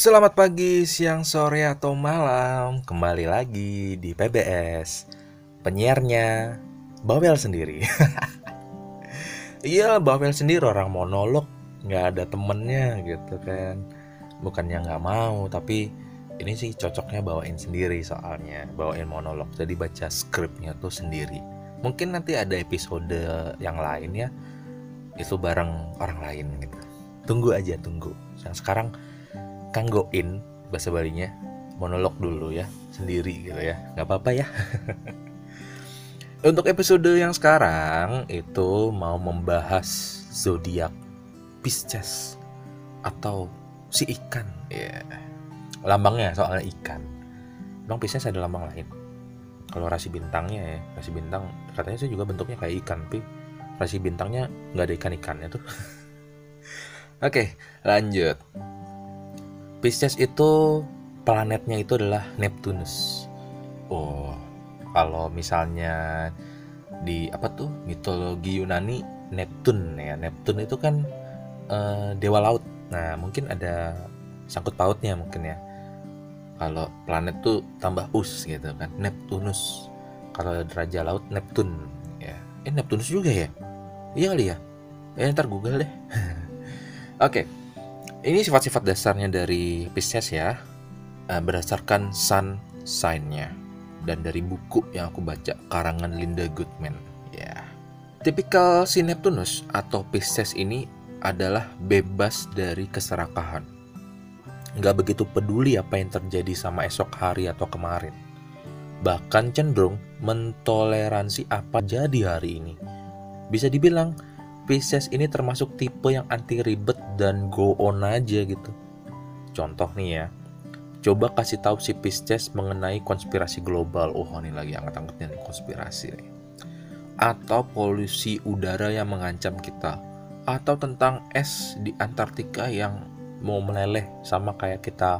Selamat pagi, siang, sore, atau malam. Kembali lagi di PBS Penyiarnya Bawel sendiri. Iya, Bawel sendiri orang monolog. Nggak ada temennya gitu kan. Bukannya nggak mau, tapi ini sih cocoknya bawain sendiri soalnya. Bawain monolog, jadi baca skripnya tuh sendiri. Mungkin nanti ada episode yang lain ya. Itu bareng orang lain gitu. Tunggu aja, tunggu. Yang sekarang kanggoin bahasa balinya monolog dulu ya sendiri gitu ya. Nggak apa-apa ya. Untuk episode yang sekarang itu mau membahas zodiak Pisces atau si ikan. Ya. Lambangnya soalnya ikan. Bang Pisces ada lambang lain? Kalau rasi bintangnya ya rasi bintang katanya sih juga bentuknya kayak ikan tapi rasi bintangnya nggak ada ikan ikannya tuh. Oke lanjut Pisces itu planetnya itu adalah Neptunus. Oh, kalau misalnya di apa tuh mitologi Yunani Neptun ya Neptun itu kan uh, dewa laut. Nah mungkin ada sangkut pautnya mungkin ya. Kalau planet tuh tambah us gitu kan Neptunus. Kalau raja laut Neptun ya. Eh Neptunus juga ya? Iya kali ya. Eh ntar Google deh. Oke. Okay ini sifat-sifat dasarnya dari Pisces ya. Eh, berdasarkan sun sign-nya. Dan dari buku yang aku baca karangan Linda Goodman. Ya. Tipikal si Neptunus atau Pisces ini adalah bebas dari keserakahan. Nggak begitu peduli apa yang terjadi sama esok hari atau kemarin. Bahkan cenderung mentoleransi apa jadi hari ini. Bisa dibilang Pisces ini termasuk tipe yang anti ribet dan go on aja gitu. Contoh nih ya, coba kasih tahu si Pisces mengenai konspirasi global. Oh ini lagi angkat-angkatnya nih konspirasi nih. Atau polusi udara yang mengancam kita. Atau tentang es di Antartika yang mau meleleh sama kayak kita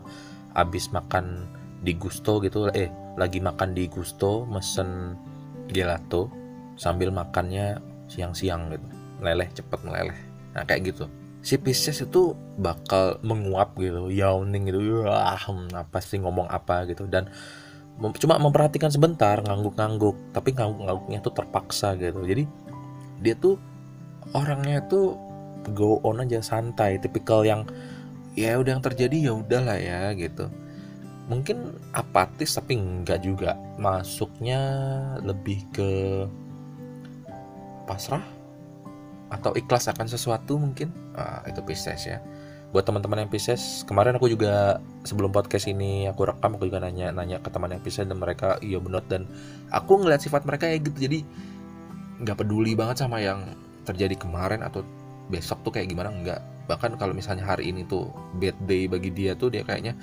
habis makan di Gusto gitu eh lagi makan di Gusto mesen gelato sambil makannya siang-siang gitu meleleh cepat meleleh. Nah kayak gitu. Si Pisces itu bakal menguap gitu yawning gitu wah apa sih ngomong apa? gitu. Dan mem cuma memperhatikan sebentar ngangguk-ngangguk tapi ngangguk-ngangguknya tuh terpaksa gitu. Jadi dia tuh orangnya tuh go on aja santai tipikal yang ya udah yang terjadi ya udahlah ya gitu. Mungkin apatis tapi enggak juga. Masuknya lebih ke pasrah atau ikhlas akan sesuatu mungkin ah, itu Pisces ya. Buat teman-teman yang Pisces kemarin aku juga sebelum podcast ini aku rekam aku juga nanya nanya ke teman yang Pisces dan mereka iya benar dan aku ngeliat sifat mereka ya gitu. Jadi nggak peduli banget sama yang terjadi kemarin atau besok tuh kayak gimana nggak. Bahkan kalau misalnya hari ini tuh bad day bagi dia tuh dia kayaknya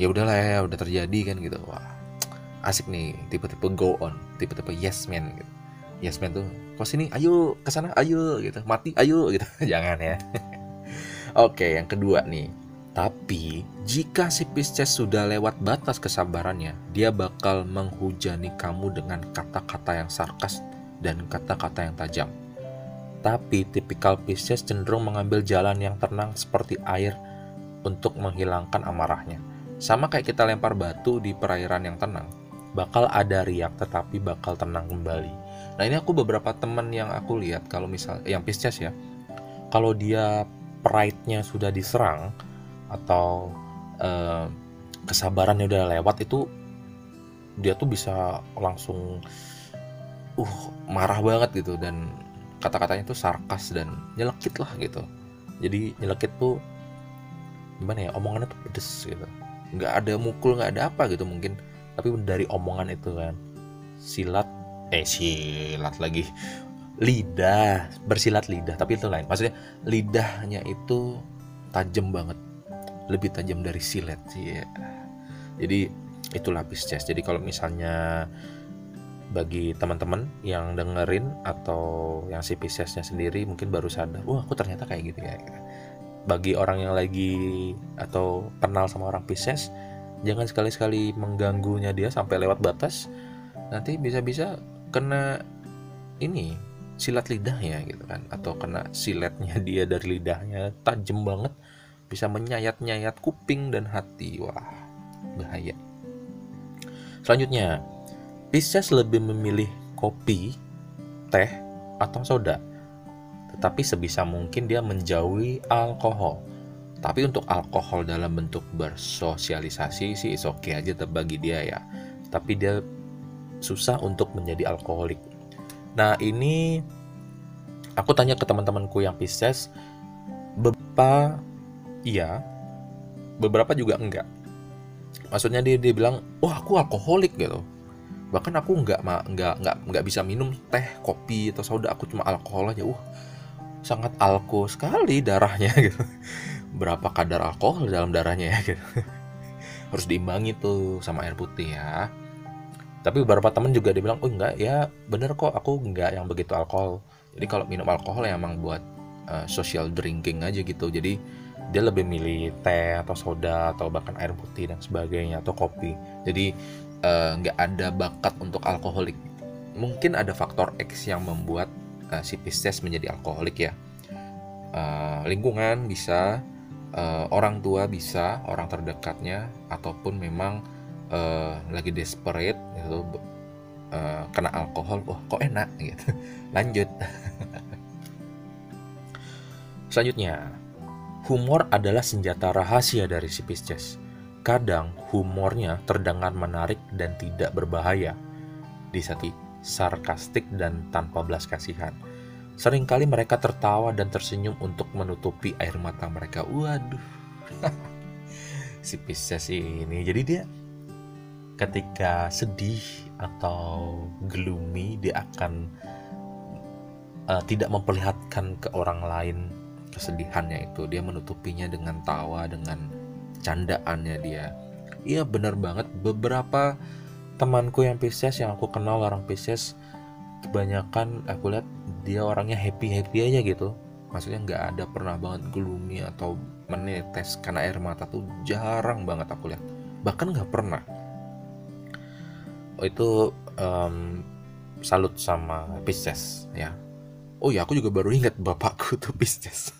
ya udahlah ya udah terjadi kan gitu. Wah asik nih tipe-tipe go on tipe-tipe yes man gitu yes man tuh. Kok sini ayo ke sana ayo gitu. Mati ayo gitu. Jangan ya. Oke yang kedua nih. Tapi jika si Pisces sudah lewat batas kesabarannya dia bakal menghujani kamu dengan kata-kata yang sarkas dan kata-kata yang tajam. Tapi tipikal Pisces cenderung mengambil jalan yang tenang seperti air untuk menghilangkan amarahnya. Sama kayak kita lempar batu di perairan yang tenang bakal ada riak tetapi bakal tenang kembali Nah ini aku beberapa teman yang aku lihat kalau misal yang Pisces ya, kalau dia pride-nya sudah diserang atau uh, kesabarannya udah lewat itu dia tuh bisa langsung uh marah banget gitu dan kata-katanya tuh sarkas dan nyelekit lah gitu. Jadi nyelekit tuh gimana ya omongannya tuh pedes gitu. Nggak ada mukul nggak ada apa gitu mungkin tapi dari omongan itu kan silat eh silat lagi. Lidah bersilat lidah tapi itu lain. Maksudnya lidahnya itu tajam banget. Lebih tajam dari silet sih ya. jadi itu lapis chest. Jadi kalau misalnya bagi teman-teman yang dengerin atau yang si Piscesnya sendiri mungkin baru sadar wah aku ternyata kayak gitu ya. Bagi orang yang lagi atau kenal sama orang Pisces jangan sekali-sekali mengganggunya dia sampai lewat batas. Nanti bisa-bisa kena ini silat lidahnya gitu kan atau kena siletnya dia dari lidahnya tajam banget bisa menyayat-nyayat kuping dan hati. Wah, bahaya. Selanjutnya, Pisces lebih memilih kopi, teh, atau soda. Tetapi sebisa mungkin dia menjauhi alkohol. Tapi untuk alkohol dalam bentuk bersosialisasi sih is okay aja bagi dia ya. Tapi dia susah untuk menjadi alkoholik. Nah ini aku tanya ke teman-temanku yang Pisces, beberapa iya, beberapa juga enggak. Maksudnya dia dia bilang, wah aku alkoholik gitu. Bahkan aku enggak enggak enggak enggak bisa minum teh, kopi atau soda, aku cuma alkohol aja. Wah sangat alko sekali darahnya gitu. Berapa kadar alkohol dalam darahnya ya gitu. Harus diimbangi tuh sama air putih ya tapi beberapa temen juga dia bilang oh enggak ya bener kok aku enggak yang begitu alkohol. Jadi kalau minum alkohol ya emang buat uh, social drinking aja gitu. Jadi dia lebih milih teh atau soda atau bahkan air putih dan sebagainya atau kopi. Jadi uh, nggak ada bakat untuk alkoholik. Mungkin ada faktor X yang membuat uh, si Pisces menjadi alkoholik ya. Uh, lingkungan bisa uh, orang tua bisa orang terdekatnya ataupun memang uh, lagi desperate gitu uh, kena alkohol wah kok enak gitu lanjut selanjutnya humor adalah senjata rahasia dari si Pisces kadang humornya terdengar menarik dan tidak berbahaya di saat sarkastik dan tanpa belas kasihan Seringkali mereka tertawa dan tersenyum untuk menutupi air mata mereka. Waduh. si Pisces ini. Jadi dia ketika sedih atau gloomy dia akan uh, tidak memperlihatkan ke orang lain kesedihannya itu. Dia menutupinya dengan tawa dengan candaannya dia. Iya benar banget. Beberapa temanku yang Pisces yang aku kenal orang Pisces kebanyakan aku lihat dia orangnya happy happy aja gitu. Maksudnya nggak ada pernah banget gloomy atau menetes karena air mata tuh jarang banget aku lihat. Bahkan nggak pernah itu um, salut sama Pisces ya. Oh ya aku juga baru ingat bapakku tuh Pisces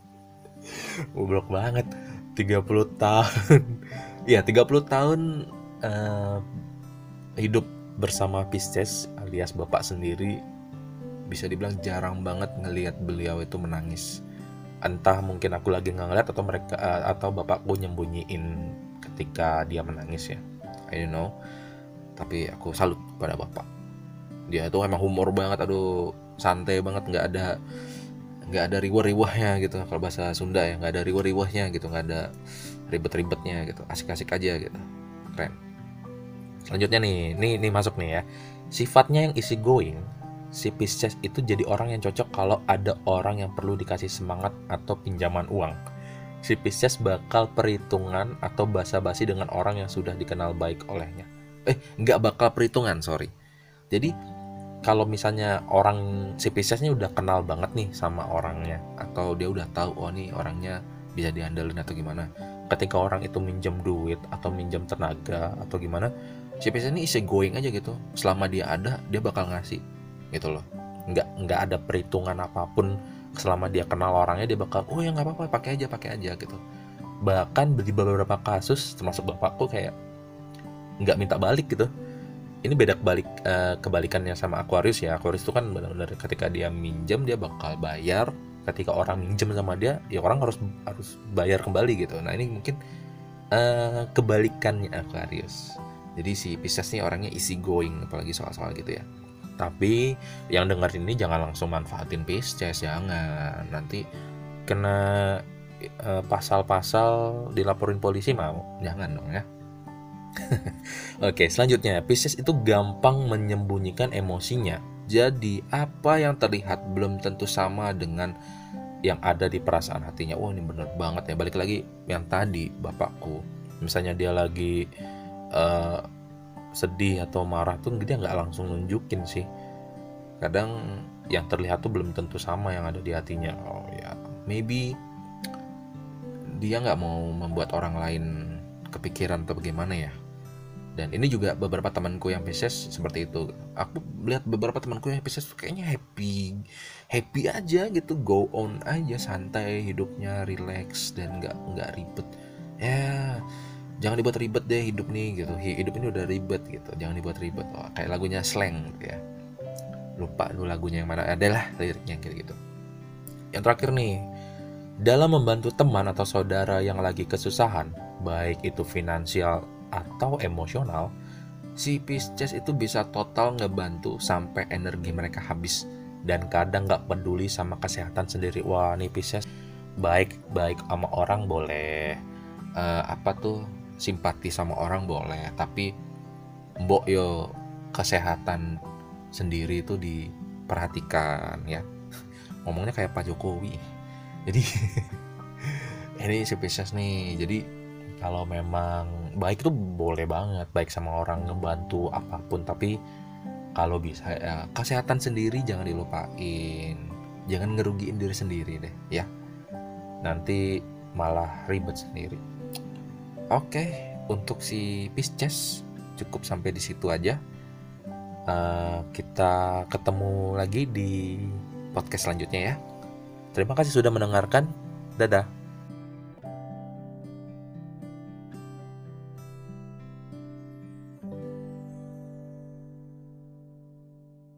goblok banget. 30 tahun. Ya 30 tahun uh, hidup bersama Pisces alias bapak sendiri bisa dibilang jarang banget ngelihat beliau itu menangis. Entah mungkin aku lagi ngeliat atau mereka uh, atau bapakku nyembunyiin ketika dia menangis ya. I don't know tapi aku salut pada bapak. Dia itu emang humor banget aduh santai banget nggak ada nggak ada riwah-riwahnya gitu. Kalau bahasa Sunda ya nggak ada riwah-riwahnya gitu nggak ada ribet-ribetnya gitu. Asik-asik aja gitu. Keren. Selanjutnya nih nih nih masuk nih ya. Sifatnya yang easy going si Pisces itu jadi orang yang cocok kalau ada orang yang perlu dikasih semangat atau pinjaman uang. Si Pisces bakal perhitungan atau basa-basi dengan orang yang sudah dikenal baik olehnya eh nggak bakal perhitungan sorry. Jadi kalau misalnya orang si Pisces ini udah kenal banget nih sama orangnya atau dia udah tahu oh nih orangnya bisa diandelin atau gimana. Ketika orang itu minjem duit atau minjem tenaga atau gimana si Pisces ini isi going aja gitu. Selama dia ada dia bakal ngasih gitu loh. Nggak nggak ada perhitungan apa pun. Selama dia kenal orangnya dia bakal oh ya nggak apa-apa pakai aja pakai aja gitu. Bahkan di beberapa kasus termasuk bapakku kayak nggak minta balik gitu. Ini beda kebalik uh, kebalikannya sama Aquarius ya. Aquarius itu kan benar-benar ketika dia minjem dia bakal bayar. Ketika orang minjem sama dia ya orang harus harus bayar kembali gitu. Nah ini mungkin uh, kebalikannya Aquarius. Jadi si Pisces ini orangnya easy going apalagi soal-soal gitu ya. Tapi yang dengar ini jangan langsung manfaatin Pisces jangan. Nanti kena uh, pasal-pasal dilaporin polisi mau jangan dong ya Oke, selanjutnya Pisces itu gampang menyembunyikan emosinya. Jadi, apa yang terlihat belum tentu sama dengan yang ada di perasaan hatinya. Wah, ini bener banget ya. Balik lagi yang tadi bapakku. Misalnya dia lagi uh, sedih atau marah tuh dia nggak langsung nunjukin sih. Kadang yang terlihat tuh belum tentu sama yang ada di hatinya. Oh ya, maybe dia nggak mau membuat orang lain kepikiran atau bagaimana ya? Dan ini juga beberapa temanku yang Pisces seperti itu. Aku lihat beberapa temanku yang Pisces kayaknya happy happy aja gitu go on aja santai hidupnya relax dan nggak nggak ribet. Ya jangan dibuat ribet deh hidup nih gitu. Hidup ini udah ribet gitu jangan dibuat ribet. Oh, kayak lagunya slang gitu ya. Lupa dulu lagunya yang mana adalah liriknya gitu gitu. Yang terakhir nih dalam membantu teman atau saudara yang lagi kesusahan baik itu finansial atau emosional, si Pisces itu bisa total ngebantu sampai energi mereka habis dan kadang nggak peduli sama kesehatan sendiri. Wah, nih Pisces baik baik sama orang boleh uh, apa tuh simpati sama orang boleh, tapi mbok yo kesehatan sendiri itu diperhatikan ya. Ngomongnya kayak Pak Jokowi. Jadi ini si Pisces nih. Jadi kalau memang baik itu boleh banget baik sama orang ngebantu apa pun. Tapi kalau bisa ya kesehatan sendiri jangan dilupain. Jangan ngerugiin diri sendiri deh ya. Nanti malah ribet sendiri. Oke untuk si Pisces cukup sampai di situ aja. Uh, kita ketemu lagi di podcast selanjutnya ya. Terima kasih sudah mendengarkan. Dadah